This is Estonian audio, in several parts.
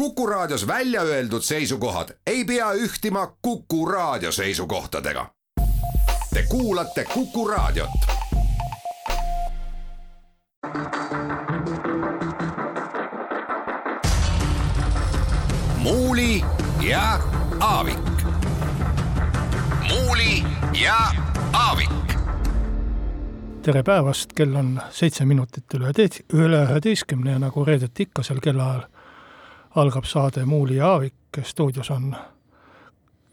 Kuku Raadios välja öeldud seisukohad ei pea ühtima Kuku Raadio seisukohtadega. Te kuulate Kuku Raadiot. muuli ja Aavik. muuli ja Aavik tere päevast, kell on seitse minutit üle, üle üheteistkümne ja nagu reedeti ikka sel kellaajal algab saade Muuli ja Aavik, stuudios on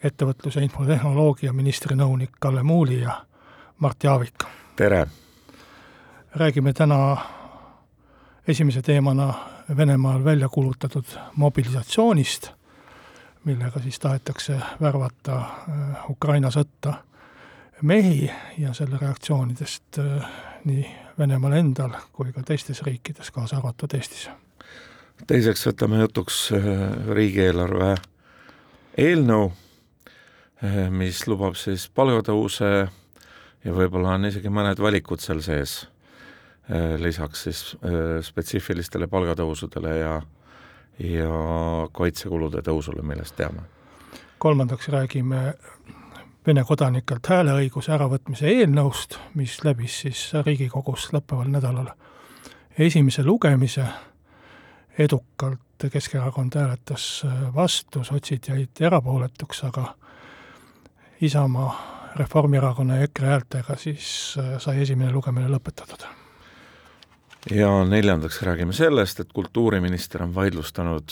ettevõtluse infotehnoloogia ministri nõunik Kalle Muuli ja Mart Jaavik. tere! räägime täna esimese teemana Venemaal välja kuulutatud mobilisatsioonist, millega siis tahetakse värvata äh, Ukraina sõtta mehi ja selle reaktsioonidest äh, nii Venemaal endal kui ka teistes riikides, kaasa arvatud Eestis teiseks võtame jutuks äh, riigieelarve eelnõu, äh, mis lubab siis palgatõuse ja võib-olla on isegi mõned valikud seal sees, äh, lisaks siis spetsiifilistele palgatõusudele ja, ja kaitsekulude tõusule, millest teame. kolmandaks räägime Vene kodanikelt hääleõiguse äravõtmise eelnõust, mis läbis siis Riigikogus lõppeval nädalal esimese lugemise edukalt, Keskerakond hääletas äh, vastu, sotsid jäid erapooletuks, aga Isamaa, Reformierakonna ja EKRE häältega siis äh, sai esimene lugemine lõpetatud. ja neljandaks räägime sellest, et kultuuriminister on vaidlustanud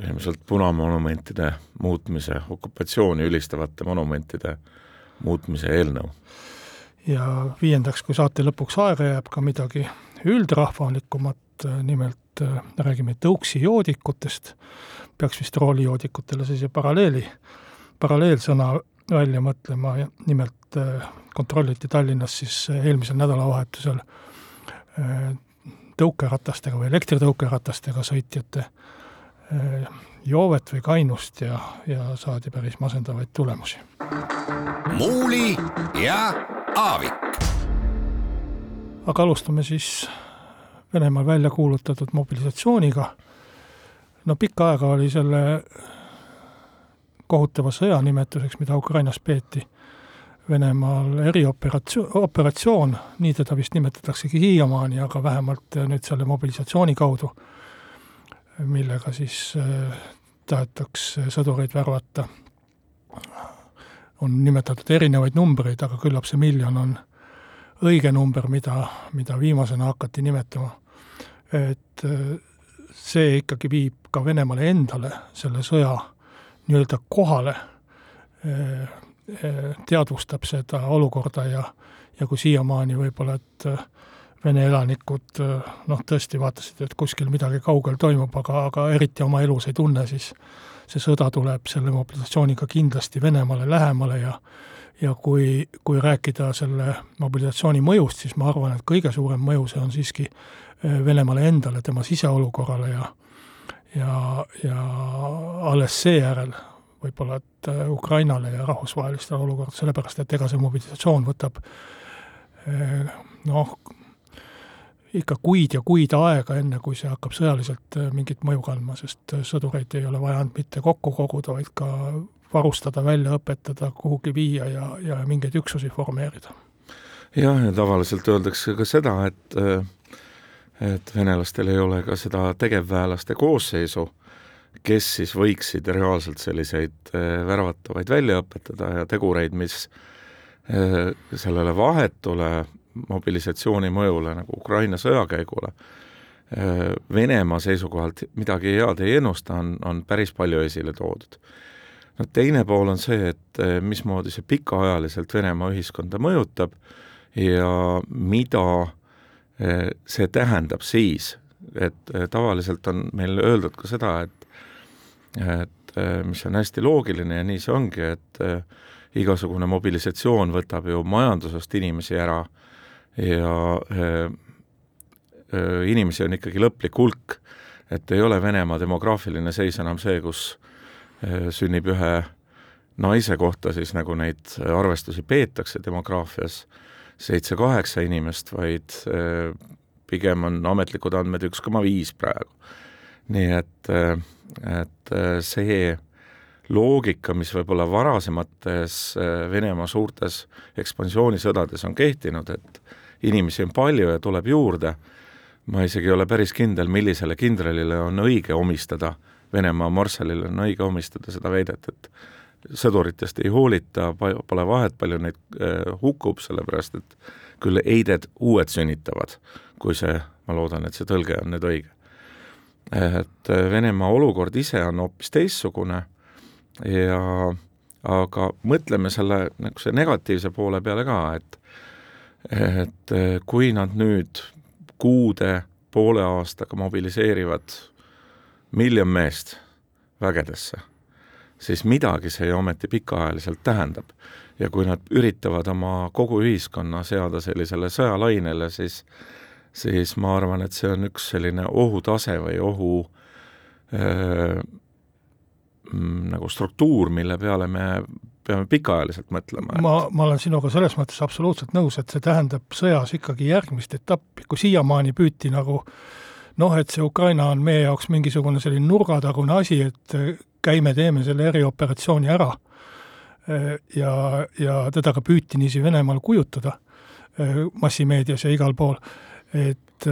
ilmselt punamonumentide muutmise, okupatsiooni ülistavate monumentide muutmise eelnõu. ja viiendaks, kui saate lõpuks aega jääb, ka midagi üldrahvalikumat, nimelt Äh, räägime tõuksi joodikutest, peaks vist roolijoodikutele sellise paralleeli, paralleelsõna välja mõtlema ja nimelt äh, kontrolliti Tallinnas siis äh, eelmisel nädalavahetusel tõukeratastega või elektritõukeratastega sõitjate joovet või kainust ja, ja saadi päris masendavaid tulemusi. muuli ja Aavik. aga alustame siis Venemaal välja kuulutatud mobilisatsiooniga. no pikka aega oli selle kohutava sõja nimetuseks, mida Ukrainas peeti, Venemaal erioperatsioon, operatsioon, nii teda vist nimetataksegi siiamaani, aga vähemalt nüüd selle mobilisatsiooni kaudu, millega siis äh, tahetakse sõdureid värvata, on nimetatud erinevaid numbreid, aga küllap see miljon on õige number, mida, mida viimasena hakati nimetama. Et äh, see ikkagi viib ka Venemaale endale selle sõja nii-öelda kohale, äh, äh, teadvustab seda olukorda ja, ja kui siiamaani võib-olla, et Vene elanikud noh, tõesti vaatasid, et kuskil midagi kaugel toimub, aga, aga eriti oma elus ei tunne, siis see sõda tuleb selle mobilisatsiooniga kindlasti Venemaale lähemale ja ja kui, kui rääkida selle mobilisatsiooni mõjust, siis ma arvan, et kõige suurem mõju see on siiski Äh, Venemaale endale, tema siseolukorrale ja ja, ja alles seejärel võib-olla, et äh, Ukrainale ja rahvusvahelistele olukordadele, sellepärast et ega see mobilisatsioon võtab äh, noh, ikka kuid ja kuid aega, enne kui see hakkab sõjaliselt mingit mõju kandma, sest sõdureid ei ole vaja ainult mitte kokku koguda, vaid ka varustada, välja õpetada, kuhugi viia ja, ja mingeid üksusi formeerida. jah, ja tavaliselt öeldakse ka seda, et et venelastel ei ole ka seda tegevväelaste koosseisu, kes siis võiksid reaalselt selliseid äh, värvatavaid välja õpetada ja tegureid, mis äh, sellele vahetule mobilisatsiooni mõjule nagu Ukraina sõjakäigule äh, Venemaa seisukohalt midagi head ei ennusta, on, on päris palju esile toodud. No teine pool on see, et mismoodi see pikaajaliselt Venemaa ühiskonda mõjutab ja mida see tähendab siis, et eh, tavaliselt on meil öeldud ka seda, et et eh, mis on hästi loogiline ja nii see ongi, et eh, igasugune mobilisatsioon võtab ju majandusest inimesi ära ja inimesi on ikkagi lõplik hulk, et ei ole Venemaa demograafiline seis enam see, kus sünnib ühe naise kohta siis, nagu neid arvestusi peetakse demograafias, seitse-kaheksa inimest, vaid äh, pigem on ametlikud andmed üks koma viis praegu. nii et, äh, et see loogika, mis võib-olla varasemates Venemaa suurtes ekspansioonisõdades on kehtinud, et inimesi on palju ja tuleb juurde, ma isegi ei ole päris kindel, millisele kindralile on õige omistada, Venemaa marssalile on õige omistada seda väidet, et sõduritest ei hoolita, pole vahet, palju neid äh, hukkub, sellepärast et küll eided uued sünnitavad, kui see, ma loodan, et see tõlge on nüüd õige. et äh, Venemaa olukord ise on hoopis teistsugune ja aga mõtleme selle niisuguse negatiivse poole peale ka, et et äh, kui nad nüüd kuude, poole aastaga mobiliseerivad miljon meest vägedesse, siis midagi see ju ometi pikaajaliselt tähendab. ja kui nad üritavad oma kogu ühiskonna seada sellisele sõjalainele, siis siis ma arvan, et see on üks selline ohutase või ohu öö, mm, nagu struktuur, mille peale me peame pikaajaliselt mõtlema. ma, ma olen sinuga selles mõttes absoluutselt nõus, et see tähendab sõjas ikkagi järgmist etappi, kui siiamaani püüti nagu noh, et see Ukraina on meie jaoks mingisugune selline nurgatagune asi, et käime, teeme selle erioperatsiooni ära. ja, ja teda ka püüti niiviisi Venemaal kujutada massimeedias ja igal pool, et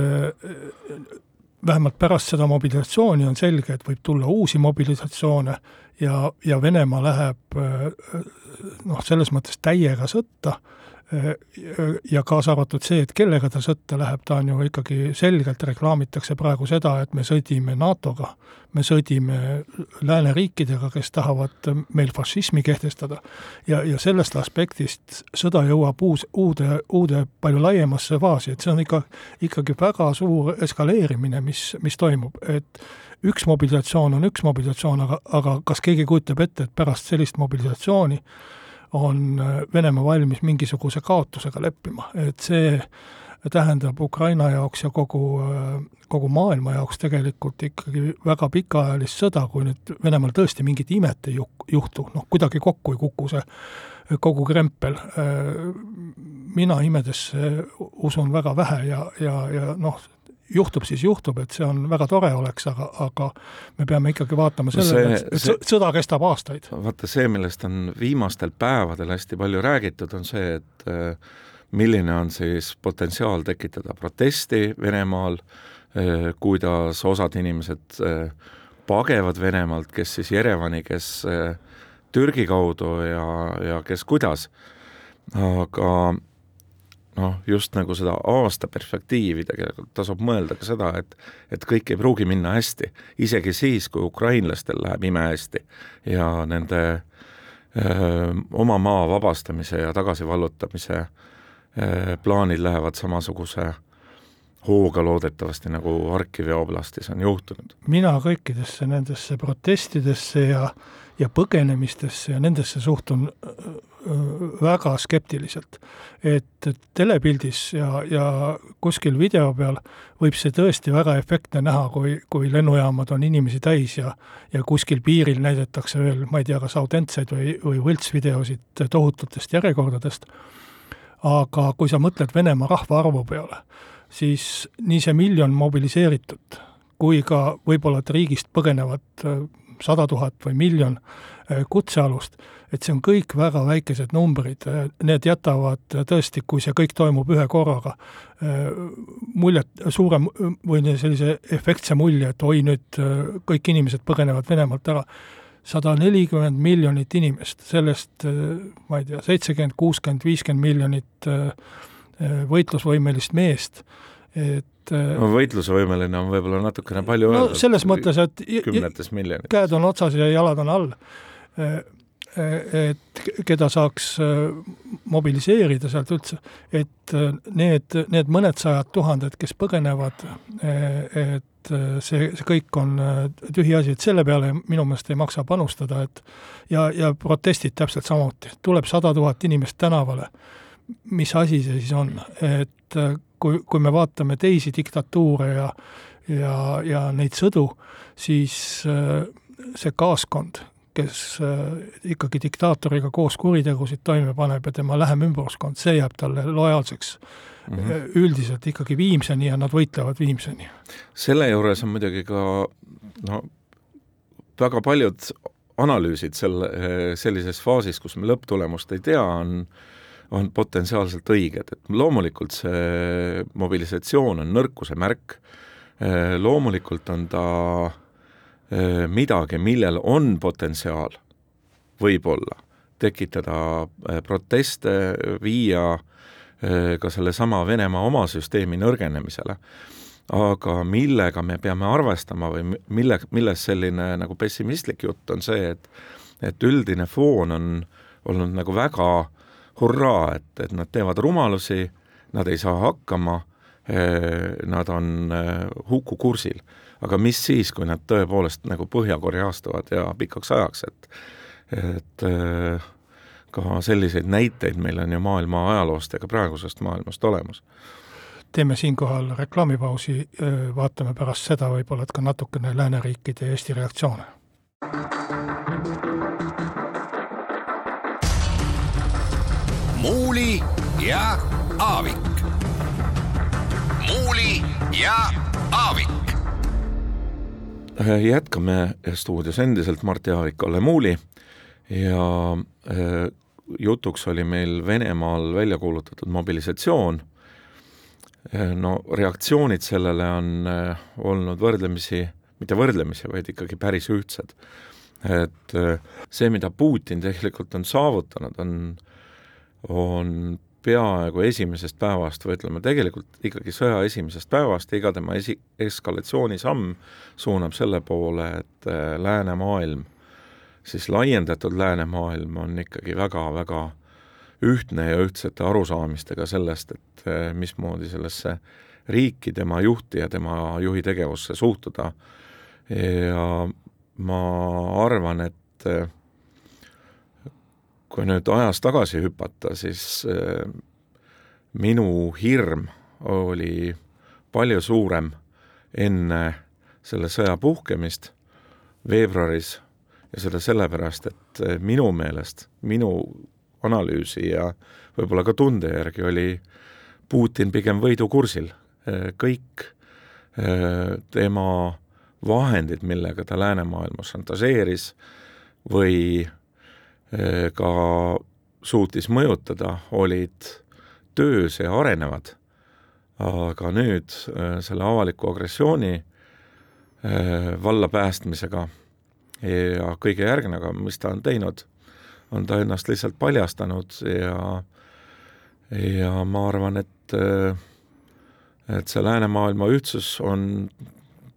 vähemalt pärast seda mobilisatsiooni on selge, et võib tulla uusi mobilisatsioone ja, ja Venemaa läheb noh, selles mõttes täiega sõtta ja kaasa arvatud see, et kellega ta sõtta läheb, ta on ju ikkagi selgelt reklaamitakse praegu seda, et me sõdime NATO-ga, me sõdime lääneriikidega, kes tahavad meil fašismi kehtestada. ja, ja sellest aspektist sõda jõuab uus, uude, uude palju laiemasse faasi, et see on ikka, ikkagi väga suur eskaleerimine, mis, mis toimub, et üks mobilisatsioon on üks mobilisatsioon, aga, aga kas keegi kujutab ette, et pärast sellist mobilisatsiooni on äh, Venemaa valmis mingisuguse kaotusega leppima, et see tähendab Ukraina jaoks ja kogu, äh, kogu maailma jaoks tegelikult ikkagi väga pikaajalist sõda, kui nüüd Venemaal tõesti mingit imet ei juhtu, noh, kuidagi kokku ei kuku see kogu krempel. Äh, mina imedesse usun väga vähe ja, ja, ja noh, juhtub, siis juhtub, et see on, väga tore oleks, aga, aga me peame ikkagi vaatama sellele, et see, sõda kestab aastaid. vaata, see, millest on viimastel päevadel hästi palju räägitud, on see, et äh, milline on siis potentsiaal tekitada protesti Venemaal, äh, kuidas osad inimesed äh, pagevad Venemaalt, kes siis Jerevani, kes Türgi kaudu ja, ja kes kuidas, aga noh, just nagu seda aasta perspektiivi tegelikult tasub mõelda ka seda, et et kõik ei pruugi minna hästi, isegi siis, kui ukrainlastel läheb imehästi ja nende öö, oma maa vabastamise ja tagasivallutamise öö, plaanid lähevad samasuguse hooga loodetavasti, nagu Harkivi oblastis on juhtunud. mina kõikidesse nendesse protestidesse ja, ja põgenemistesse ja nendesse suhtun väga skeptiliselt. et telepildis ja, ja kuskil video peal võib see tõesti väga efektne näha, kui, kui lennujaamad on inimesi täis ja ja kuskil piiril näidatakse veel, ma ei tea, kas autentseid või, või võltsvideosid tohututest järjekordadest, aga kui sa mõtled Venemaa rahvaarvu peale, siis nii see miljon mobiliseeritud kui ka võib-olla, et riigist põgenevad sada tuhat või miljon kutsealust et see on kõik väga väikesed numbrid, need jätavad tõesti, kui see kõik toimub ühe korraga, muljet, suurem või sellise efektse mulje, et oi, nüüd kõik inimesed põgenevad Venemaalt ära, sada nelikümmend miljonit inimest, sellest ma ei tea, seitsekümmend, kuuskümmend, viiskümmend miljonit võitlusvõimelist meest, et no võitlusvõimeline on võib-olla natukene palju no, öeldud. selles mõttes, et kümnetes miljonites. käed on otsas ja jalad on all et keda saaks äh, mobiliseerida sealt üldse, et äh, need, need mõned sajad tuhanded, kes põgenevad, äh, et see, see kõik on tühiasi, et selle peale minu meelest ei maksa panustada, et ja, ja protestid täpselt samuti, tuleb sada tuhat inimest tänavale, mis asi see siis on, et kui, kui me vaatame teisi diktatuure ja ja, ja neid sõdu, siis see kaaskond, kes äh, ikkagi diktaatoriga koos kuritegusid toime paneb ja tema lähem ümbruskond, see jääb talle lojaalseks mm -hmm. üldiselt ikkagi Viimseni ja nad võitlevad Viimseni. selle juures on muidugi ka no väga paljud analüüsid selle, sellises faasis, kus me lõpptulemust ei tea, on on potentsiaalselt õiged, et loomulikult see mobilisatsioon on nõrkuse märk, loomulikult on ta midagi, millel on potentsiaal, võib-olla, tekitada proteste, viia ka sellesama Venemaa oma süsteemi nõrgenemisele aga millega me peame arvestama või mille, milles selline nagu pessimistlik jutt on see, et et üldine foon on olnud nagu väga hurraa, et, et nad teevad rumalusi, nad ei saa hakkama, nad on hukukursil. Aga mis siis, kui nad tõepoolest nagu põhjakoreastuvad ja pikaks ajaks, et et eh, ka selliseid näiteid meil on ju maailma ajaloost ja ka praegusest maailmast olemas teeme siinkohal reklaamipausi, vaatame pärast seda võib-olla, et ka natukene lääneriikide ja Eesti reaktsioone. muuli ja Aavik. muuli ja Aavik. Jätkame stuudios endiselt Martti Aavik, Kalle Muuli ja jutuks oli meil Venemaal välja kuulutatud mobilisatsioon Eh, no reaktsioonid sellele on olnud võrdlemisi, mitte võrdlemisi, vaid ikkagi päris ühtsed. et see, mida Putin tegelikult on saavutanud, on, on peaaegu esimesest päevast või ütleme, tegelikult ikkagi sõja esimesest päevast, iga tema esi-, eskalatsioonisamm suunab selle poole, et läänemaailm, siis laiendatud läänemaailm on ikkagi väga-väga ühtne ja ühtsete arusaamistega sellest, et eh, mismoodi sellesse riiki, tema juhti ja tema juhi tegevusse suhtuda. ja ma arvan, et eh, kui nüüd ajas tagasi hüpata, siis eh, minu hirm oli palju suurem enne selle sõja puhkemist veebruaris ja seda sellepärast, et minu meelest, minu analüüsi ja võib-olla ka tunde järgi oli Putin pigem võidukursil. kõik tema vahendid, millega ta läänemaailmas šantažeeris või ka suutis mõjutada, olid töös ja arenevad. aga nüüd selle avaliku agressiooni vallapäästmisega ja kõige järgnevaga, mis ta on teinud on ta ennast lihtsalt paljastanud ja ja ma arvan, et et see läänemaailma ühtsus on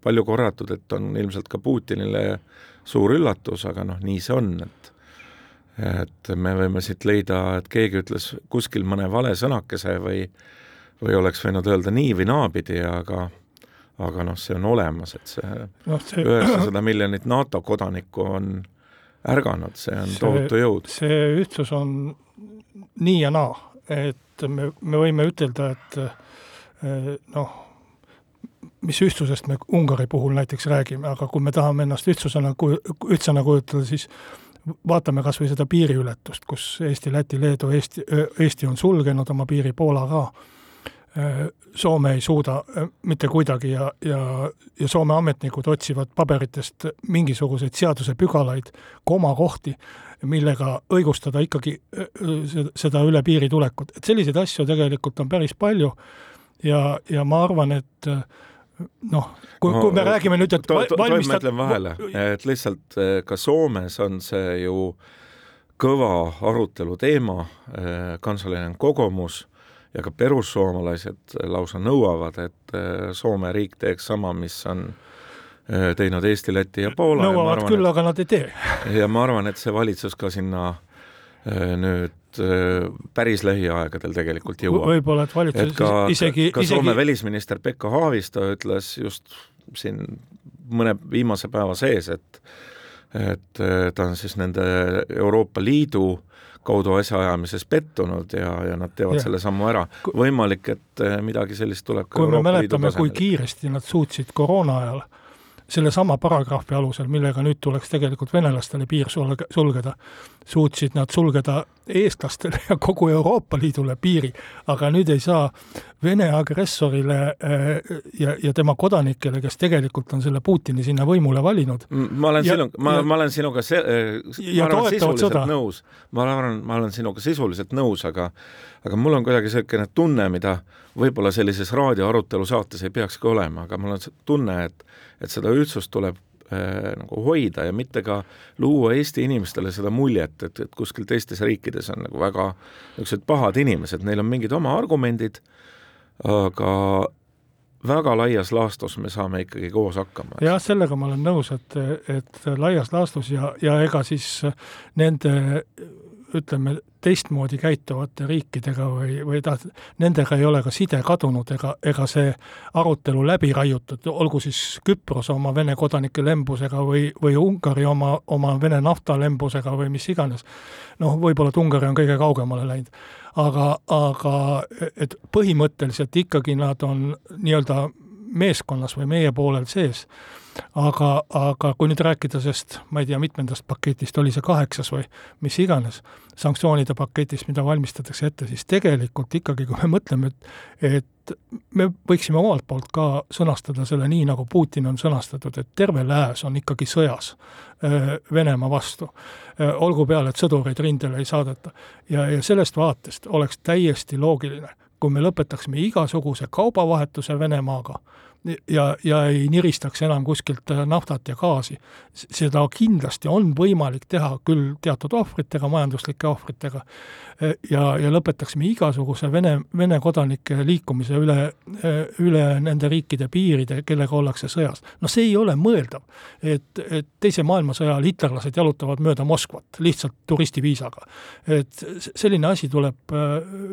palju korratud, et on ilmselt ka Putinile suur üllatus, aga noh, nii see on, et et me võime siit leida, et keegi ütles kuskil mõne vale sõnakese või või oleks võinud öelda nii või naapidi, aga aga noh, see on olemas, et see üheksasada no, miljonit NATO kodanikku on ärganud, see on see, tohutu jõud. see ühtsus on nii ja naa, et me, me võime ütelda, et noh, mis ühtsusest me Ungari puhul näiteks räägime, aga kui me tahame ennast ühtsusena, ühtsena kujutada, siis vaatame kas või seda piiriületust, kus Eesti, Läti, Leedu, Eesti, Eesti on sulgenud oma piiri, Poola ka Soome ei suuda mitte kuidagi ja, ja, ja Soome ametnikud otsivad paberitest mingisuguseid seadusepügalaid, komakohti, millega õigustada ikkagi seda üle piiri tulekut. et selliseid asju tegelikult on päris palju ja, ja ma arvan, et äh, noh, kui no,, kui me räägime nüüd, et to, to, valmistad... ma ütlen vahele, et lihtsalt ka Soomes on see ju kõva arutelu teema, kanslerine kogumus ja ka perussuomalaised lausa nõuavad, et äh, Soome riik teeks sama, mis on teinud Eesti, Läti ja Poola. nõuavad arvan, küll, aga nad ei tee. ja ma arvan, et see valitsus ka sinna nüüd päris lähiaegadel tegelikult jõuab. võib-olla, et valitsus et ka, isegi ka Soome isegi... välisminister Pekka Haavisto ütles just siin mõne viimase päeva sees, et et ta on siis nende Euroopa Liidu kaudu asjaajamises pettunud ja, ja nad teevad ja. selle sammu ära. võimalik, et eh, midagi sellist tuleb ka kui Euroopa me mäletame, kui kiiresti nad suutsid koroona ajal sellesama paragrahvi alusel, millega nüüd tuleks tegelikult venelastele piir sulge, sulgeda, suutsid nad sulgeda eestlastele ja kogu Euroopa Liidule piiri, aga nüüd ei saa Vene agressorile äh, ja, ja tema kodanikele, kes tegelikult on selle Putini sinna võimule valinud. ma olen sinu, ma, ma olen sinuga se-, äh, ma arvan sisuliselt sõda. nõus, ma arvan, ma olen sinuga sisuliselt nõus, aga aga mul on kuidagi niisugune tunne, mida võib-olla sellises raadioarutelu saates ei peakski olema, aga mul on tunne, et et seda ühtsust tuleb äh, nagu hoida ja mitte ka luua Eesti inimestele seda muljet, et, et kuskil teistes riikides on nagu väga niisugused pahad inimesed, neil on mingid oma argumendid, aga väga laias laastus me saame ikkagi koos hakkama. jah, sellega ma olen nõus, et, et laias laastus ja, ja ega siis nende ütleme, teistmoodi käituvate riikidega või, või ta, nendega ei ole ka side kadunud ega, ega see arutelu läbi raiutud, olgu siis Küpros oma Vene kodanike lembusega või, või Ungari oma, oma Vene nafta lembusega või mis iganes. noh, võib-olla, et Ungari on kõige kaugemale läinud. aga, aga et põhimõtteliselt ikkagi nad on nii-öelda meeskonnas või meie poolel sees aga, aga kui nüüd rääkida sellest, ma ei tea, mitmendast paketist, oli see kaheksas või mis iganes, sanktsioonide paketist, mida valmistatakse ette, siis tegelikult ikkagi, kui me mõtleme, et et me võiksime omalt poolt ka sõnastada selle nii, nagu Putin on sõnastatud, et terve lääs on ikkagi sõjas Venemaa vastu. olgu peale, et sõdureid rindele ei saadeta. ja, ja sellest vaatest oleks täiesti loogiline, kui me lõpetaksime igasuguse kaubavahetuse Venemaaga, ja, ja ei niristaks enam kuskilt äh, naftat ja gaasi. seda kindlasti on võimalik teha küll teatud ohvritega, majanduslike ohvritega, äh, ja, ja lõpetaksime igasuguse Vene, Vene kodanike liikumise üle, äh, üle nende riikide piiride, kellega ollakse sõjas. no see ei ole mõeldav, et, et Teise maailmasõja ajal hitlerlased jalutavad mööda Moskvat lihtsalt turistiviisaga. et selline asi tuleb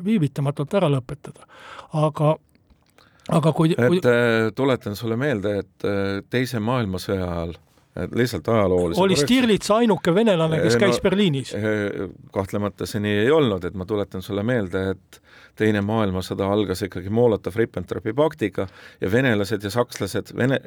viivitamatult ära lõpetada. aga aga kui, kui... et äh, tuletan sulle meelde, et äh, Teise maailmasõja ajal lihtsalt ajalooliselt oli Stirlitz ainuke venelane, kes käis no, Berliinis? kahtlemata see nii ei olnud, et ma tuletan sulle meelde, et teine maailmasõda algas ikkagi Molotov-Ribbentropi paktiga ja venelased ja sakslased, Vene,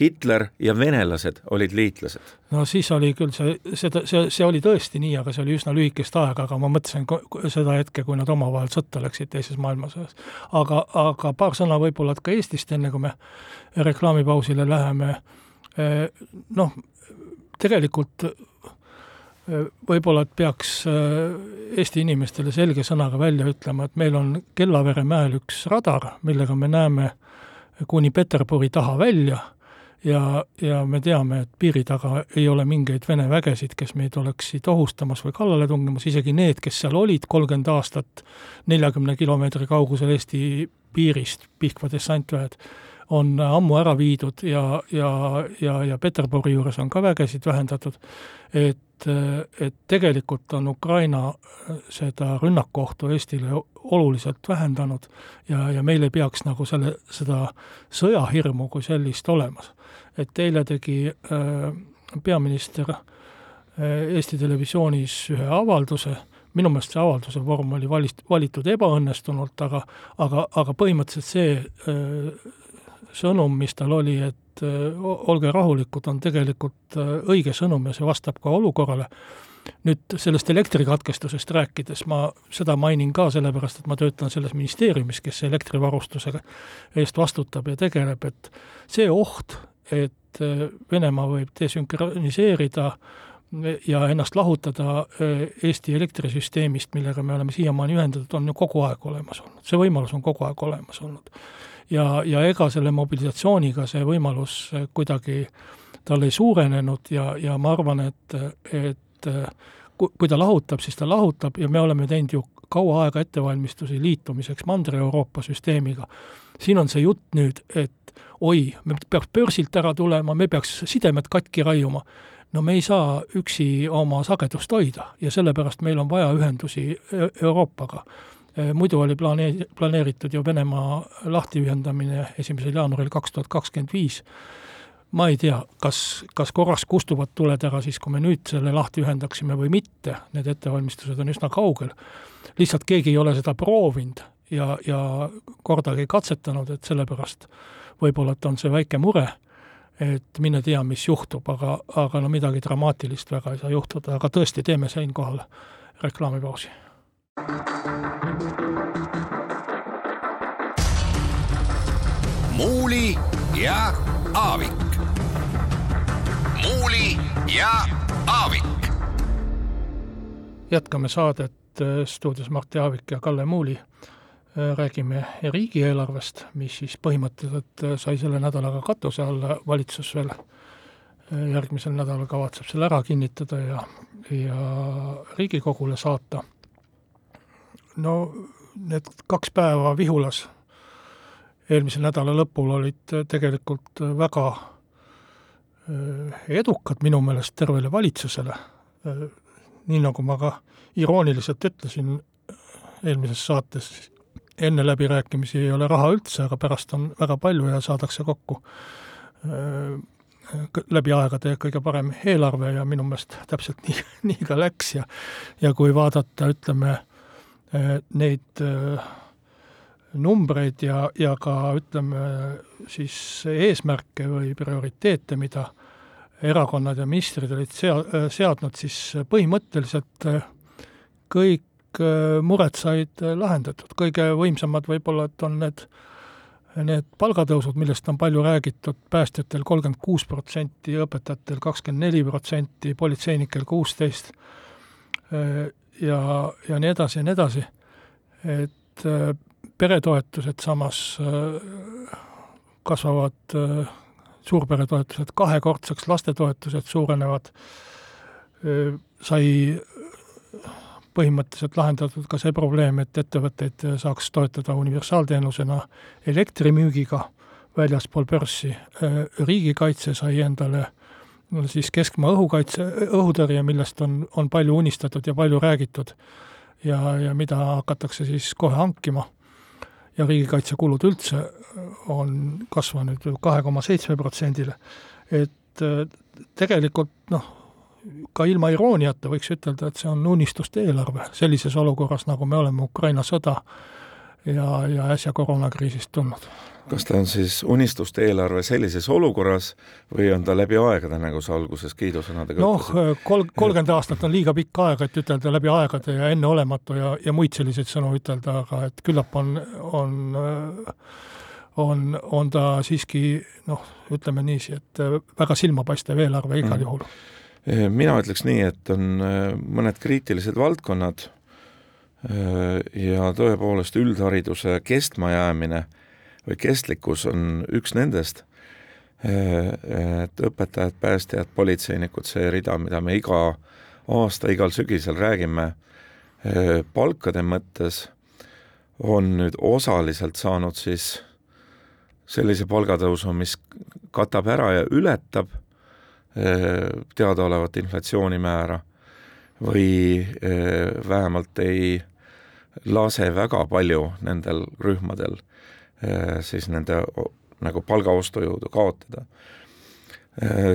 Hitler ja venelased olid liitlased. no siis oli küll see, seda, see, see oli tõesti nii, aga see oli üsna lühikest aega, aga ma mõtlesin seda hetke, kui nad omavahel sõtta läksid Teises maailmasõjas. aga, aga paar sõna võib-olla ka Eestist, enne kui me reklaamipausile läheme Eh, noh, tegelikult võib-olla, et peaks eh, Eesti inimestele selge sõnaga välja ütlema, et meil on Kellavere mäel üks radar, millega me näeme kuni Peterburi taha välja ja, ja me teame, et piiri taga ei ole mingeid Vene vägesid, kes meid oleksid ohustamas või kallale tungimas, isegi need, kes seal olid kolmkümmend aastat neljakümne kilomeetri kaugusel Eesti piirist, Pihkva dessantväed, on ammu ära viidud ja, ja, ja, ja Peterburi juures on ka vägesid vähendatud, et, et tegelikult on Ukraina seda rünnakuohtu Eestile oluliselt vähendanud ja, ja meil ei peaks nagu selle, seda sõjahirmu kui sellist olemas. et eile tegi äh, peaminister äh, Eesti Televisioonis ühe avalduse, minu meelest see avalduse vorm oli valist-, valitud ebaõnnestunult, aga aga, aga põhimõtteliselt see äh, sõnum, mis tal oli, et äh, olge rahulikud, on tegelikult äh, õige sõnum ja see vastab ka olukorrale. nüüd sellest elektrikatkestusest rääkides ma seda mainin ka sellepärast, et ma töötan selles ministeeriumis, kes elektrivarustusega eest vastutab ja tegeleb, et see oht, et äh, Venemaa võib desünkroniseerida ja ennast lahutada Eesti elektrisüsteemist, millega me oleme siiamaani ühendatud, on ju kogu aeg olemas olnud. see võimalus on kogu aeg olemas olnud ja, ja ega selle mobilisatsiooniga see võimalus kuidagi tal ei suurenenud ja, ja ma arvan, et, et kui, kui ta lahutab, siis ta lahutab ja me oleme teinud ju kaua aega ettevalmistusi liitumiseks Mandri-Euroopa süsteemiga. siin on see jutt nüüd, et oi, me peaks börsilt ära tulema, me peaks sidemed katki raiuma. No me ei saa üksi oma sagedust hoida ja sellepärast meil on vaja ühendusi Euroopaga muidu oli planee-, planeeritud ju Venemaa lahtiühendamine esimesel jaanuaril kaks tuhat kakskümmend viis. ma ei tea, kas, kas korraks kustuvad tuled ära siis, kui me nüüd selle lahti ühendaksime või mitte, need ettevalmistused on üsna kaugel. lihtsalt keegi ei ole seda proovinud ja, ja kordagi katsetanud, et sellepärast võib-olla, et on see väike mure, et mine tea, mis juhtub, aga, aga no midagi dramaatilist väga ei saa juhtuda, aga tõesti, teeme siinkohal reklaamipausi. muuli ja Aavik. muuli ja Aavik. jätkame saadet stuudios Martti Aavik ja Kalle Muuli. Räägime riigieelarvest, mis siis põhimõtteliselt sai selle nädalaga katuse alla, valitsus veel järgmisel nädalal kavatseb selle ära kinnitada ja, ja Riigikogule saata. no need kaks päeva Vihulas eelmise nädala lõpul olid tegelikult väga edukad minu meelest tervele valitsusele, nii nagu ma ka irooniliselt ütlesin eelmises saates, enne läbirääkimisi ei ole raha üldse, aga pärast on väga palju ja saadakse kokku läbi aegade kõige parem eelarve ja minu meelest täpselt nii, nii ka läks ja ja kui vaadata, ütleme, neid numbreid ja, ja ka ütleme siis eesmärke või prioriteete, mida erakonnad ja ministrid olid sea-, seadnud, siis põhimõtteliselt kõik mured said lahendatud, kõige võimsamad võib-olla, et on need need palgatõusud, millest on palju räägitud, päästjatel kolmkümmend kuus protsenti, õpetajatel kakskümmend neli protsenti, politseinikel kuusteist ja, ja nii edasi ja nii edasi, et peretoetused samas kasvavad, suurperetoetused kahekordseks, lastetoetused suurenevad, sai põhimõtteliselt lahendatud ka see probleem, et ettevõtteid saaks toetada universaalteenusena elektrimüügiga väljaspool börssi. riigikaitse sai endale siis keskmaa õhukaitse, õhutõrje, millest on, on palju unistatud ja palju räägitud ja, ja mida hakatakse siis kohe hankima. ja riigikaitsekulud üldse on kasvanud ju kahe koma seitsme protsendile. et tegelikult noh, ka ilma irooniata võiks ütelda, et see on unistuste eelarve sellises olukorras, nagu me oleme Ukraina sõda ja, ja äsja koroonakriisist tulnud. kas ta on siis unistuste eelarve sellises olukorras või on ta läbi aegade, nagu sa alguses kiidusõnadega noh, kol-, kolmkümmend aastat on liiga pikk aeg, et ütelda läbi aegade ja enneolematu ja, ja muid selliseid sõnu ütelda, aga et küllap on, on on, on ta siiski noh, ütleme niiviisi, et väga silmapaistev eelarve igal mm. juhul Eh, mina ütleks nii, et on eh, mõned kriitilised valdkonnad eh, ja tõepoolest üldhariduse kestmajäämine või kestlikkus on üks nendest, et õpetajad, päästjad, politseinikud, see rida, mida me iga aasta, igal sügisel räägime, palkade mõttes on nüüd osaliselt saanud siis sellise palgatõusu, mis katab ära ja ületab Äh, teadaolevat inflatsioonimäära või äh, vähemalt ei lase väga palju nendel rühmadel äh, siis nende nagu palgaostujõudu kaotada.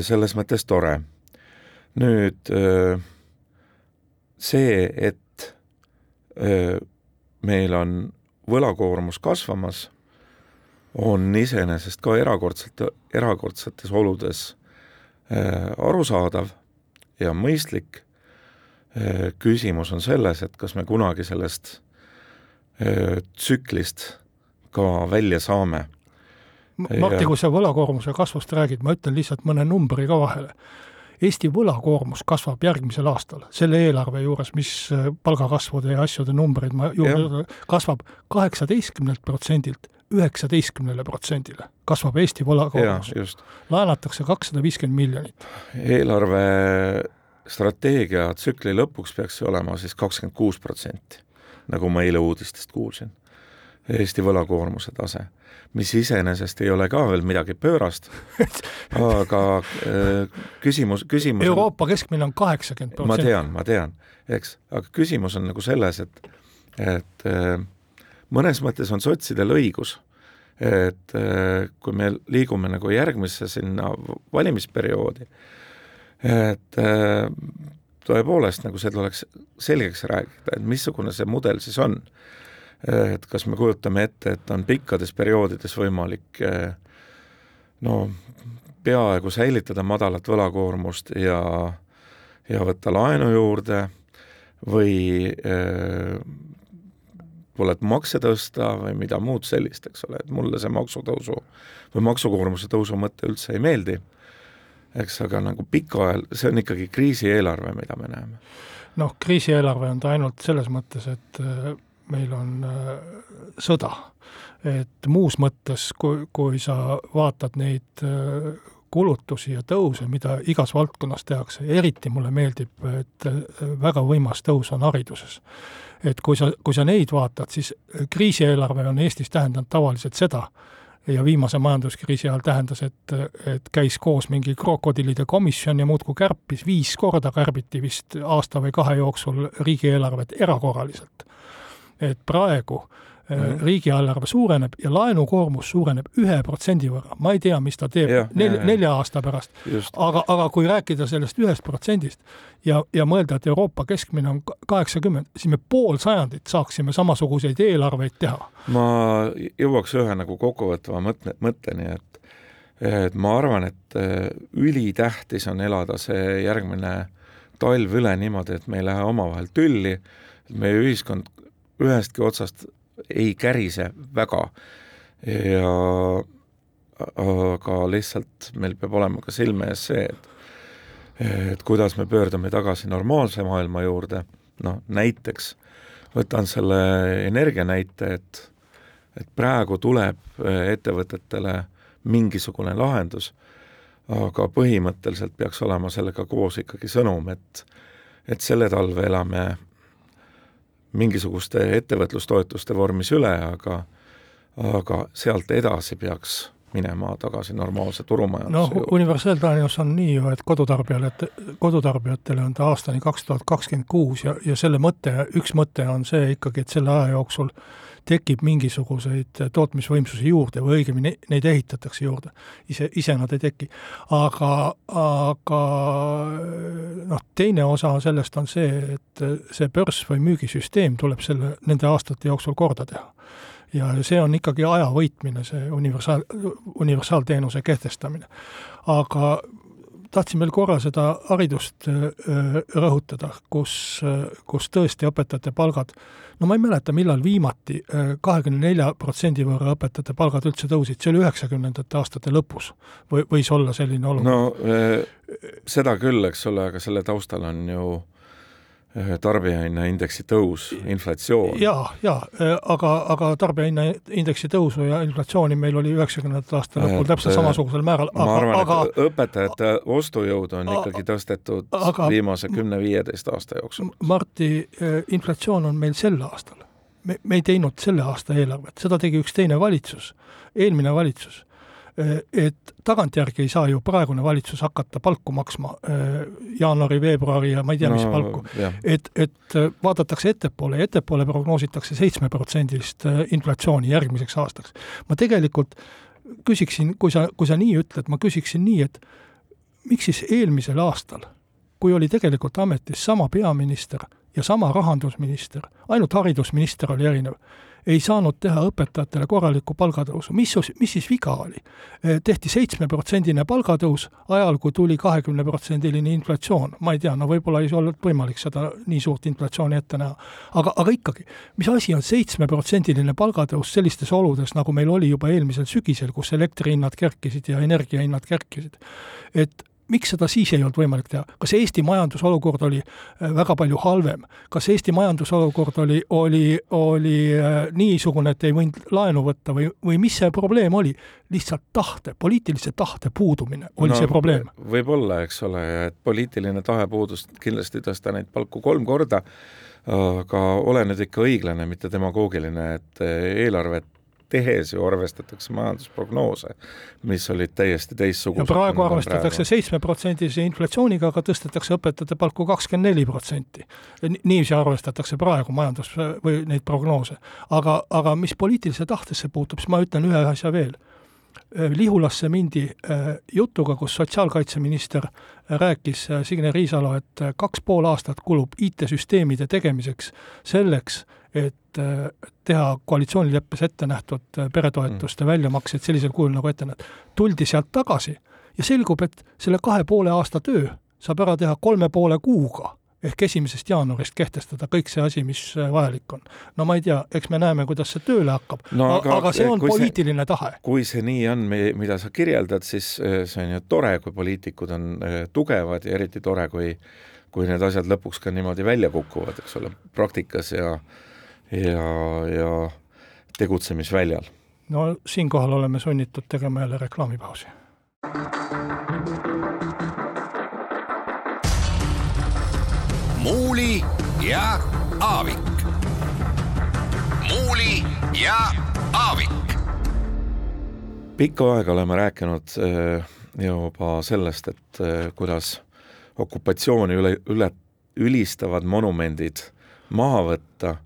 selles mõttes tore. nüüd see, et meil on võlakoormus kasvamas, on iseenesest ka erakordselt, erakordsetes oludes Äh, arusaadav ja mõistlik. Äh, küsimus on selles, et kas me kunagi sellest äh, tsüklist ka välja saame. Martti, kui sa võlakoormuse kasvust räägid, ma ütlen lihtsalt mõne numbri ka vahele. Eesti võlakoormus kasvab järgmisel aastal selle eelarve juures, mis palgakasvude ja asjade numbreid ma juurde, kasvab kaheksateistkümnelt protsendilt üheksateistkümnele protsendile kasvab Eesti võlakoormus. laenatakse kakssada viiskümmend miljonit. eelarve strateegia tsükli lõpuks peaks olema siis kakskümmend kuus protsenti, nagu ma eile uudistest kuulsin. Eesti võlakoormuse tase, mis iseenesest ei ole ka veel midagi pöörast aga äh, küsimus, küsimus Euroopa on, keskmine on kaheksakümmend protsenti. ma tean, ma tean, eks, aga küsimus on nagu selles, et, et äh, mõnes mõttes on sotsidel õigus, et äh, kui me liigume nagu järgmisse sinna valimisperioodi, et äh, tõepoolest nagu see tuleks selgeks rääkida, et missugune see mudel siis on. et kas me kujutame ette, et on pikkades perioodides võimalik äh, no peaaegu säilitada madalat võlakoormust ja, ja võtta laenu juurde või äh, tuleb makse tõsta või mida muud sellist, eks ole, et mulle see maksutõusu või maksukoormuse tõusu mõte üldse ei meeldi, eks, aga nagu pikaajal, see on ikkagi kriisieelarve, mida me näeme. noh, kriisieelarve on ta ainult selles mõttes, et äh, meil on äh, sõda. et muus mõttes, kui, kui sa vaatad neid äh, kulutusi ja tõuse, mida igas valdkonnas tehakse, eriti mulle meeldib, et väga võimas tõus on hariduses et kui sa, kui sa neid vaatad, siis kriisieelarve on Eestis tähendanud tavaliselt seda, ja viimase majanduskriisi ajal tähendas, et, et käis koos mingi krokodillide komisjon ja muudkui kärpis, viis korda kärbiti vist aasta või kahe jooksul riigieelarvet erakorraliselt. Et praegu mm -hmm. riigieelarve suureneb ja laenukoormus suureneb ühe protsendi võrra. ma ei tea, mis ta teeb ja, nel, ja, nelja aasta pärast, aga, aga kui rääkida sellest ühest protsendist ja, ja mõelda, et Euroopa keskmine on kaheksakümmend, siis me pool sajandit saaksime samasuguseid eelarveid teha. ma jõuaks ühe nagu kokkuvõtva mõtte, mõtteni, et et ma arvan, et äh, ülitähtis on elada see järgmine talv üle niimoodi, et me ei lähe omavahel tülli, meie ühiskond ühestki otsast ei kärise väga. Ja aga lihtsalt meil peab olema ka silme ees see, et et kuidas me pöördume tagasi normaalse maailma juurde, noh näiteks võtan selle energia näite, et et praegu tuleb ettevõtetele mingisugune lahendus, aga põhimõtteliselt peaks olema sellega koos ikkagi sõnum, et et selle talve elame mingisuguste ettevõtlustoetuste vormis üle, aga aga sealt edasi peaks minema tagasi normaalse turumajanduse noh, universaalteenus on nii ju, et kodutarbijale, et kodutarbijatele on ta aastani kaks tuhat kakskümmend kuus ja, ja selle mõte, üks mõte on see ikkagi, et selle aja jooksul tekib mingisuguseid tootmisvõimsusi juurde või õigemini neid ehitatakse juurde. ise, ise nad ei teki. aga, aga noh, teine osa sellest on see, et see börs või müügisüsteem tuleb selle, nende aastate jooksul korda teha ja see on ikkagi aja võitmine, see universaal, universaalteenuse kehtestamine. aga tahtsin veel korra seda haridust rõhutada, kus, kus tõesti õpetajate palgad, no ma ei mäleta, millal viimati kahekümne nelja protsendi võrra õpetajate palgad üldse tõusid, see oli üheksakümnendate aastate lõpus või võis olla selline olukord? no seda küll, eks ole, aga selle taustal on ju tarbijahinnaindeksi tõus, inflatsioon. jaa, jaa, aga, aga tarbijahinnaindeksi tõusu ja inflatsiooni meil oli üheksakümnendate aasta lõpul täpselt samasugusel määral. ma arvan aga,, et õpetajate ostujõud on ikkagi tõstetud aga, viimase kümne-viieteist aasta jooksul. Marti, inflatsioon on meil sel aastal. me, me ei teinud selle aasta eelarvet, seda tegi üks teine valitsus, eelmine valitsus Äh, et tagantjärgi ei saa ju praegune valitsus hakata palku maksma äh, jaanuari, veebruari ja ma ei tea, mis no, palku. et, et äh, vaadatakse ettepoole ja ettepoole prognoositakse seitsmeprotsendilist inflatsiooni järgmiseks aastaks. ma tegelikult küsiksin, kui sa, kui sa nii ütled, ma küsiksin nii, et miks siis eelmisel aastal, kui oli tegelikult ametis sama peaminister ja sama rahandusminister, ainult haridusminister oli erinev, ei saanud teha õpetajatele korralikku palgatõusu. mis, mis siis viga oli? Eh, tehti seitsmeprotsendine palgatõus ajal, kui tuli kahekümneprotsendiline inflatsioon. ma ei tea, no võib-olla ei olnud võimalik seda nii suurt inflatsiooni ette näha. aga, aga ikkagi, mis asi on seitsmeprotsendiline palgatõus sellistes oludes, nagu meil oli juba eelmisel sügisel, kus elektrihinnad kerkisid ja energiahinnad kerkisid? et miks seda siis ei olnud võimalik teha? kas Eesti majandusolukord oli äh, väga palju halvem? kas Eesti majandusolukord oli, oli, oli äh, niisugune, et ei võinud laenu võtta või, või mis see probleem oli? lihtsalt tahte, poliitilise tahte puudumine oli no, see probleem? võib-olla, eks ole, et poliitiline tahe puudus kindlasti tõsta neid palku kolm korda, aga ole nüüd ikka õiglane, mitte demagoogiline, et eelarvet tehes ju arvestatakse majandusprognoose, mis olid täiesti teistsugused. praegu arvestatakse seitsmeprotsendise inflatsiooniga, aga tõstetakse õpetajate palku kakskümmend neli protsenti. niiviisi arvestatakse praegu majandus- või neid prognoose. aga, aga mis poliitilise tahtesse puutub, siis ma ütlen ühe asja veel Lihulasse mindi äh, jutuga, kus sotsiaalkaitseminister rääkis, äh, Signe Riisalo, et äh, kaks pool aastat kulub IT-süsteemide tegemiseks selleks, et teha koalitsioonileppes ette nähtud peretoetuste mm. väljamakseid sellisel kujul, nagu ette nähtud. tuldi sealt tagasi ja selgub, et selle kahe poole aasta töö saab ära teha kolme poole kuuga ehk esimesest jaanuarist kehtestada kõik see asi, mis äh, vajalik on. no ma ei tea, eks me näeme, kuidas see tööle hakkab no,, aga, aga see on poliitiline see, tahe. kui see nii on, mida sa kirjeldad, siis äh, see on ju tore, kui poliitikud on äh, tugevad ja eriti tore, kui kui need asjad lõpuks ka niimoodi välja kukuvad, eks ole, praktikas ja ja, ja tegutsemisväljal. no siinkohal oleme sunnitud tegema jälle reklaamipausi Muuli ja Aavik. muuli ja Aavik. pikka aega oleme rääkinud äh, juba sellest, et äh, kuidas okupatsiooni üle, üle, ülistavad monumendid maha võtta,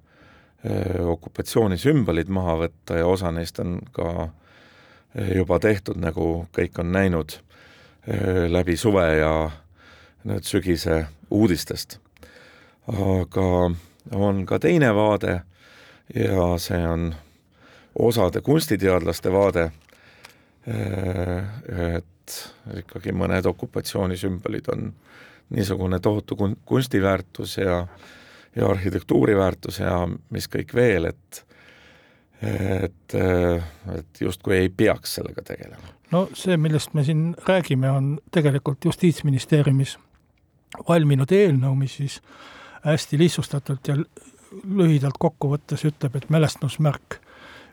äh, okupatsiooni sümbolid maha võtta ja osa neist on ka juba tehtud, nagu kõik on näinud läbi suve ja nüüd sügise uudistest aga on ka teine vaade ja see on osade kunstiteadlaste vaade, et ikkagi mõned okupatsioonisümbolid on niisugune tohutu kun-, kunstiväärtus ja ja arhitektuuriväärtus ja mis kõik veel, et et, et justkui ei peaks sellega tegelema. no see, millest me siin räägime, on tegelikult Justiitsministeeriumis valminud eelnõu, mis siis äh, hästi lihtsustatult ja lühidalt kokku võttes ütleb, et mälestusmärk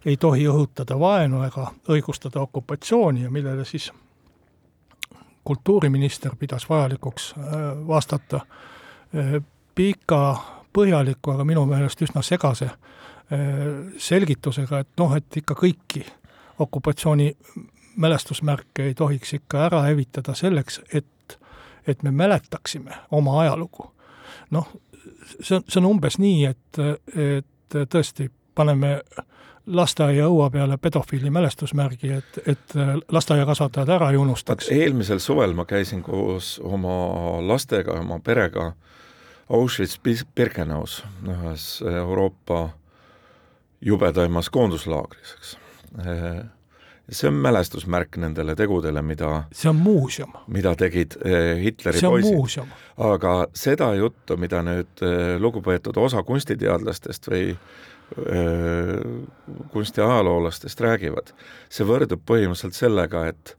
ei tohi õhutada vaenu ega õigustada okupatsiooni ja millele siis kultuuriminister pidas vajalikuks äh, vastata äh, pika, põhjaliku, aga minu meelest üsna segase äh, selgitusega, et noh, et ikka kõiki okupatsiooni mälestusmärke ei tohiks ikka ära hävitada selleks, et, et me mäletaksime oma ajalugu. noh, see on, see on umbes nii, et, et tõesti, paneme lasteaia õua peale pedofiili mälestusmärgi, et, et lasteaiakasvatajad ära ei unustaks. eelmisel suvel ma käisin koos oma lastega, oma perega Auschwitz-Birkenaus, ühes Euroopa jubedaimas koonduslaagris, eks see on mälestusmärk nendele tegudele, mida see on muuseum. mida tegid eh, Hitleri poisid. aga seda juttu, mida nüüd eh, lugupeetud osa kunstiteadlastest või eh, kunstiajaloolastest räägivad, see võrdub põhimõtteliselt sellega, et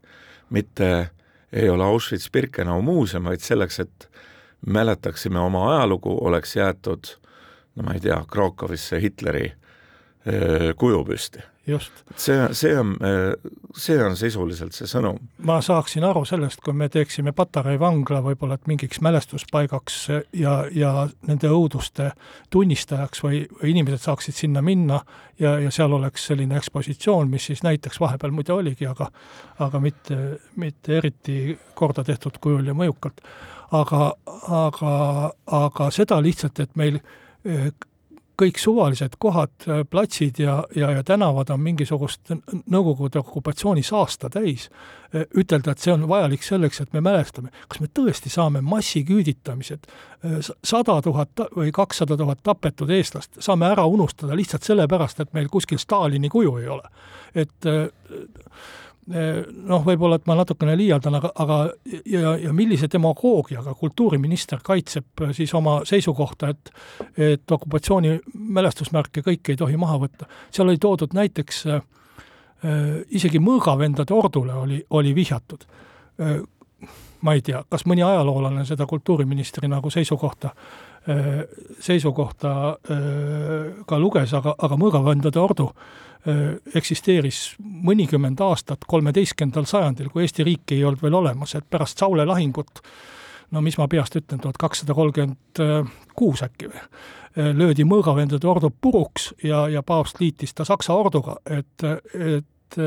mitte ei ole Auschwitz-Birkenau muuseum, vaid selleks, et mäletaksime oma ajalugu, oleks jäetud no ma ei tea, Krakowisse Hitleri kuju püsti just. see, see on, see on sisuliselt see sõnum. ma saaksin aru sellest, kui me teeksime Patarei vangla võib-olla et mingiks mälestuspaigaks ja, ja nende õuduste tunnistajaks või, või inimesed saaksid sinna minna ja, ja seal oleks selline ekspositsioon, mis siis näiteks vahepeal muide oligi, aga aga mitte, mitte eriti korda tehtud kujul ja mõjukalt. aga, aga, aga seda lihtsalt, et meil kõik suvalised kohad, äh, platsid ja, ja, ja tänavad on mingisugust Nõukogude okupatsiooni saasta täis, äh, ütelda, et see on vajalik selleks, et me mälestame, kas me tõesti saame massiküüditamised, äh, sada tuhat või kakssada tuhat tapetud eestlast, saame ära unustada lihtsalt sellepärast, et meil kuskil Stalini kuju ei ole. et noh, võib-olla et ma natukene liialdan, aga, aga ja, ja millise demagoogiaga kultuuriminister kaitseb siis oma seisukohta, et et okupatsiooni mälestusmärke kõiki ei tohi maha võtta. seal oli toodud näiteks äh, isegi mõõgavendade ordule oli, oli vihjatud äh, ma ei tea, kas mõni ajaloolane seda kultuuriministri nagu seisukohta, seisukohta ka luges, aga, aga mõõgavendade ordu eksisteeris mõnikümmend aastat kolmeteistkümnendal sajandil, kui Eesti riiki ei olnud veel olemas, et pärast Saule lahingut no mis ma peast ütlen, tuhat kakssada kolmkümmend kuus äkki või, löödi mõõgavendade ordu puruks ja, ja paavst liitis ta Saksa orduga, et, et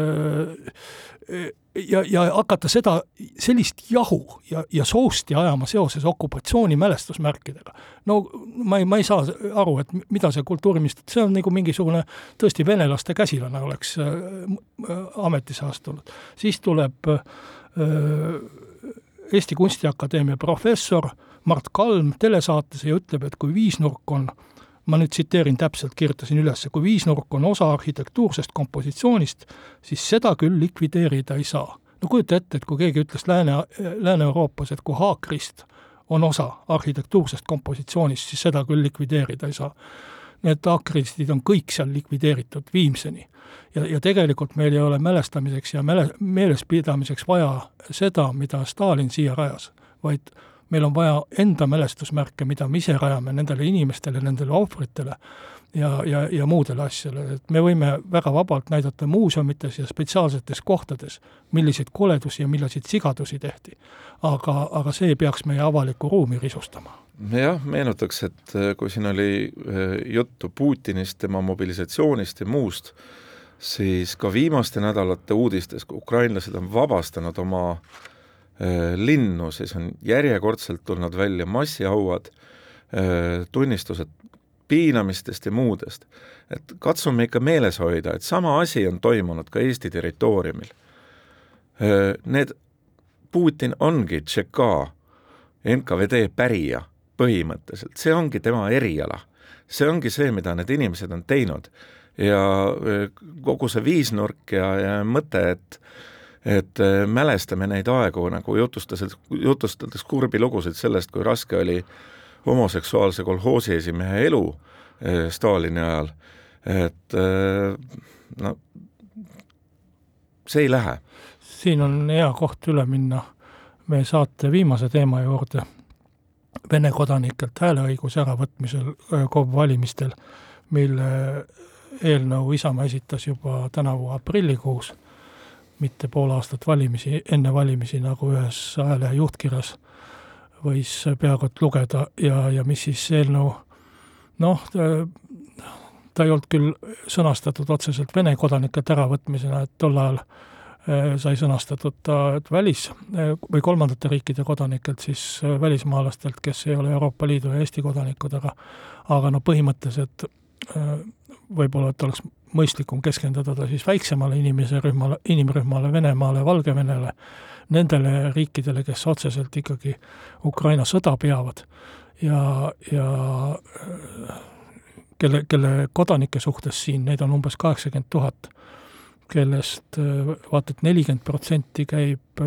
ja, ja hakata seda, sellist jahu ja, ja sousti ajama seoses okupatsiooni mälestusmärkidega. no ma ei, ma ei saa aru, et mida see kultuuriminister, see on nagu mingisugune tõesti venelaste käsilane oleks äh, ametisse astunud. siis tuleb äh, Eesti Kunstiakadeemia professor Mart Kalm telesaates ja ütleb, et kui viisnurk on äh, ma nüüd tsiteerin täpselt, kirjutasin üles, kui viisnurk on osa arhitektuursest kompositsioonist, siis seda küll likvideerida ei saa. no kujuta ette, et kui keegi ütles Lääne, Lääne-Euroopas, et kui haakrist on osa arhitektuursest kompositsioonist, siis seda küll likvideerida ei saa. Need haakristid on kõik seal likvideeritud viimseni. ja, ja tegelikult meil ei ole mälestamiseks ja mäle-, meelespidamiseks vaja seda, mida Stalin siia rajas, vaid meil on vaja enda mälestusmärke, mida me ise rajame nendele inimestele, nendele ohvritele ja, ja, ja muudele asjadele, et me võime väga vabalt näidata muuseumites ja spetsiaalsetes kohtades, milliseid koledusi ja milliseid sigadusi tehti. aga, aga see ei peaks meie avalikku ruumi risustama. jah, meenutaks, et äh, kui siin oli äh, juttu Putinist, tema mobilisatsioonist ja muust, siis ka viimaste nädalate uudistes, kui ukrainlased on vabastanud oma äh, linnu, siis on järjekordselt tulnud välja massihauad, äh, tunnistused piinamistest ja muudest. et katsume ikka meeles hoida, et sama asi on toimunud ka Eesti territooriumil. Äh, need, Putin ongi Tšeka NKVD pärija põhimõtteliselt, see ongi tema eriala. see ongi see, mida need inimesed on teinud ja kogu see viisnurk ja, ja mõte, et et äh, mälestame neid aegu nagu jutustades, jutustades kurbi lugusid sellest, kui raske oli homoseksuaalse kolhoosi esimehe elu äh, Stalini ajal, et äh, no see ei lähe. siin on hea koht üle minna meie saate viimase teema juurde, Vene kodanikelt hääleõiguse äravõtmisel KOV valimistel, mille eelnõu Isamaa esitas juba tänavu aprillikuus mitte pool aastat valimisi, enne valimisi, nagu ühes ajalehe juhtkirjas võis peaaegu et lugeda. Ja, ja mis siis eelnõu? Noh, ta ei olnud küll sõnastatud otseselt Vene kodanikelt äravõtmisena, et tol ajal eh, sai sõnastatud ta välis- või kolmandate riikide kodanikelt, siis välismaalastelt, kes ei ole Euroopa Liidu ja Eesti kodanikud, aga aga no põhimõtteliselt eh, võib-olla, et oleks mõistlikum keskenduda ta siis väiksemale inimese rühmale, inimrühmale, Venemaale, Valgevenele, nendele riikidele, kes otseselt ikkagi Ukraina sõda peavad ja, ja kelle, kelle kodanike suhtes siin, neid on umbes kaheksakümmend tuhat, kellest vaata et nelikümmend protsenti käib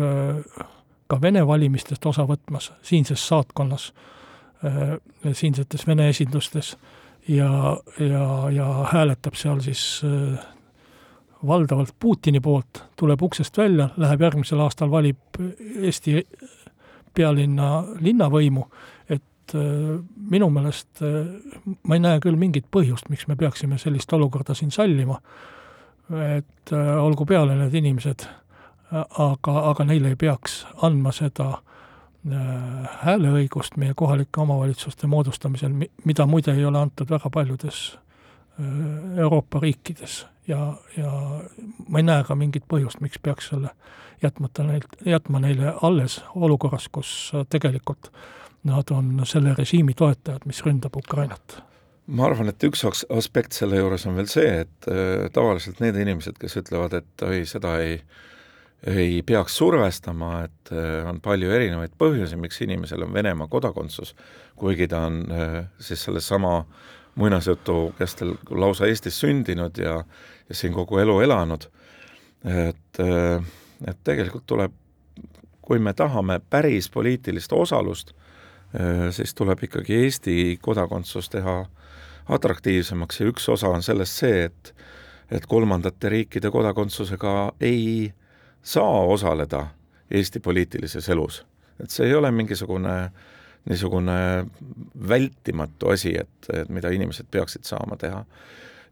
ka Vene valimistest osa võtmas siinses saatkonnas, siinsetes Vene esindustes ja, ja, ja hääletab seal siis äh, valdavalt Putini poolt, tuleb uksest välja, läheb järgmisel aastal, valib Eesti pealinna linnavõimu, et äh, minu meelest äh, ma ei näe küll mingit põhjust, miks me peaksime sellist olukorda siin sallima, et olgu peale need inimesed, aga, aga neile ei peaks andma seda äh, hääleõigust meie kohalike omavalitsuste moodustamisel, mida muide ei ole antud väga paljudes äh, Euroopa riikides. Ja, ja ma ei näe ka mingit põhjust, miks peaks selle jätmata neilt, jätma neile alles olukorras, kus tegelikult nad on selle režiimi toetajad, mis ründab Ukrainat. Ma arvan, et üks aspekt selle juures on veel see, et äh, tavaliselt need inimesed, kes ütlevad, et oi, seda ei äh, ei peaks survestama, et äh, on palju erinevaid põhjusi, miks inimesel on Venemaa kodakondsus, kuigi ta on äh, siis sellesama muinasjutu kestel lausa Eestis sündinud ja, ja siin kogu elu elanud, et, äh, et tegelikult tuleb, kui me tahame päris poliitilist osalust, siis tuleb ikkagi Eesti kodakondsus teha atraktiivsemaks ja üks osa on sellest see, et et kolmandate riikide kodakondsusega ei äh, saa osaleda Eesti poliitilises elus. et see ei ole mingisugune niisugune vältimatu asi, et, et mida inimesed peaksid saama teha.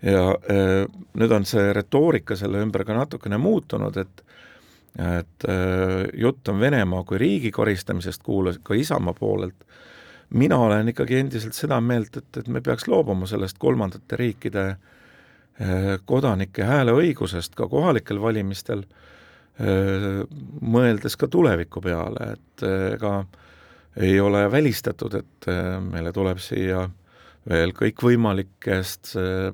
ja äh, nüüd on see retoorika selle ümber ka natukene muutunud, et et äh, jutt on Venemaa kui riigi koristamisest, kuulas ka Isamaa poolelt, mina olen ikkagi endiselt seda meelt, et, et me peaks loobuma sellest kolmandate riikide äh, kodanike hääleõigusest ka kohalikel valimistel äh,, mõeldes ka tuleviku peale, et ega ei ole välistatud, et meile tuleb siia veel kõikvõimalikest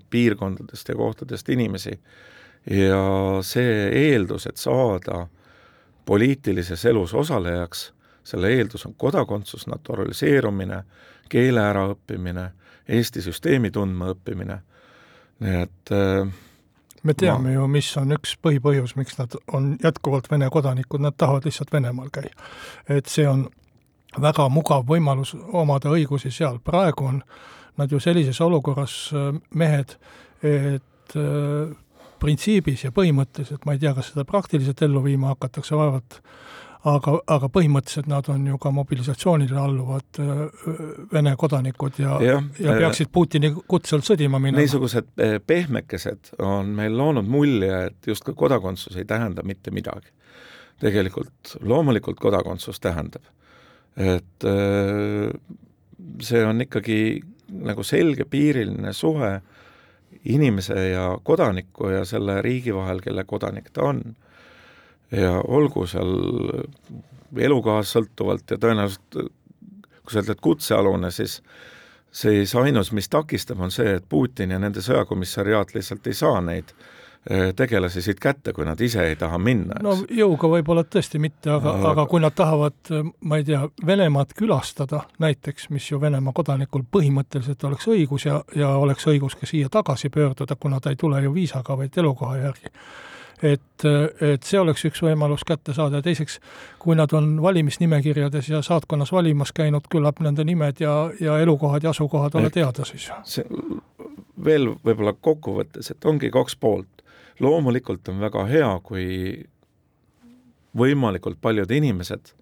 piirkondadest ja kohtadest inimesi. Ja see eeldus, et saada poliitilises elus osalejaks, selle eeldus on kodakondsus, naturaliseerumine, keele äraõppimine, Eesti süsteemi tundma õppimine, nii et me teame ju, mis on üks põhipõhjus, miks nad on jätkuvalt Vene kodanikud, nad tahavad lihtsalt Venemaal käia. et see on väga mugav võimalus omada õigusi seal, praegu on nad ju sellises olukorras mehed, et printsiibis ja põhimõtteliselt, ma ei tea, kas seda praktiliselt ellu viima hakatakse, vaevalt aga, aga põhimõtteliselt nad on ju ka mobilisatsioonile alluvad Vene kodanikud ja, ja, ja peaksid Putini kutsel sõdima minema. niisugused pehmekesed on meil loonud mulje, et justkui kodakondsus ei tähenda mitte midagi. tegelikult loomulikult kodakondsus tähendab, et see on ikkagi nagu selgepiiriline suhe inimese ja kodaniku ja selle riigi vahel, kelle kodanik ta on ja olgu seal elukohast sõltuvalt ja tõenäoliselt kui sa ütled kutsealune, siis siis ainus, mis takistab, on see, et Putin ja nende sõjakomissariaat lihtsalt ei saa neid eh, tegelasi siit kätte, kui nad ise ei taha minna. no jõuga võib-olla tõesti mitte, aga, aga, aga kui nad tahavad, ma ei tea, Venemaad külastada näiteks, mis ju Venemaa kodanikul põhimõtteliselt oleks õigus ja, ja oleks õigus ka siia tagasi pöörduda, kuna ta ei tule ju viisaga, vaid elukoha järgi et, et see oleks üks võimalus kätte saada ja teiseks, kui nad on valimisnimekirjades ja saatkonnas valimas käinud, küllap nende nimed ja, ja elukohad ja asukohad ole teada siis. see veel võib-olla kokkuvõttes, et ongi kaks poolt. loomulikult on väga hea, kui võimalikult paljud inimesed,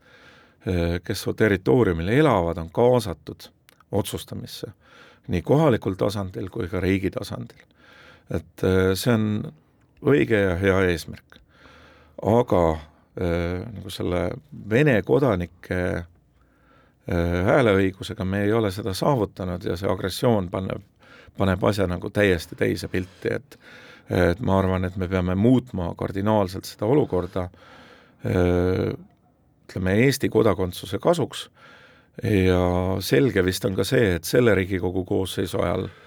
kes su territooriumil elavad, on kaasatud otsustamisse nii kohalikul tasandil kui ka riigi tasandil. et see on õige ja hea eesmärk. aga äh, nagu selle Vene kodanike äh, hääleõigusega me ei ole seda saavutanud ja see agressioon paneb, paneb asja nagu täiesti teise pilti, et et ma arvan, et me peame muutma kardinaalselt seda olukorda äh, ütleme, Eesti kodakondsuse kasuks ja selge vist on ka see, et selle Riigikogu koosseisu ajal äh,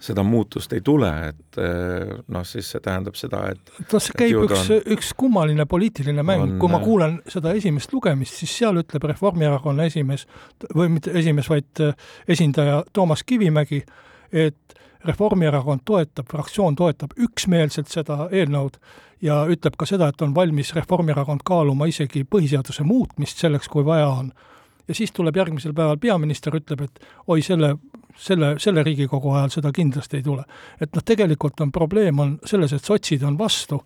seda muutust ei tule, et eh, noh, siis see tähendab seda, et no see käib üks on, üks kummaline poliitiline mäng, kui ma kuulen seda esimest lugemist, siis seal ütleb Reformierakonna esimees, või mitte esimees, vaid eh, esindaja Toomas Kivimägi, et Reformierakond toetab, fraktsioon toetab üksmeelselt seda eelnõud ja ütleb ka seda, et on valmis Reformierakond kaaluma isegi põhiseaduse muutmist selleks, kui vaja on. Ja siis tuleb järgmisel päeval peaminister, ütleb, et oi, selle selle, selle Riigikogu ajal seda kindlasti ei tule. et noh, tegelikult on probleem on selles, et sotsid on vastu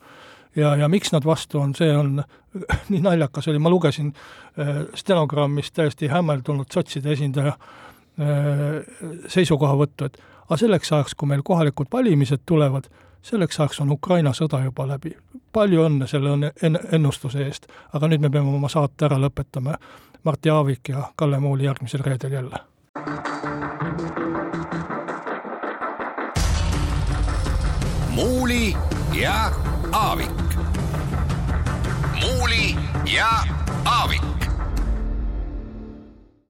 ja, ja miks nad vastu on, see on nii naljakas oli, ma lugesin äh, stenogrammist täiesti hämmeldunud sotside esindaja äh, seisukohavõttu, et aga selleks ajaks, kui meil kohalikud valimised tulevad, selleks ajaks on Ukraina sõda juba läbi. palju õnne selle en-, ennustuse eest, aga nüüd me peame oma saate ära lõpetama. Mart Jaavik ja Kalle Muuli järgmisel reedel jälle. Muuli ja Aavik. muuli ja Aavik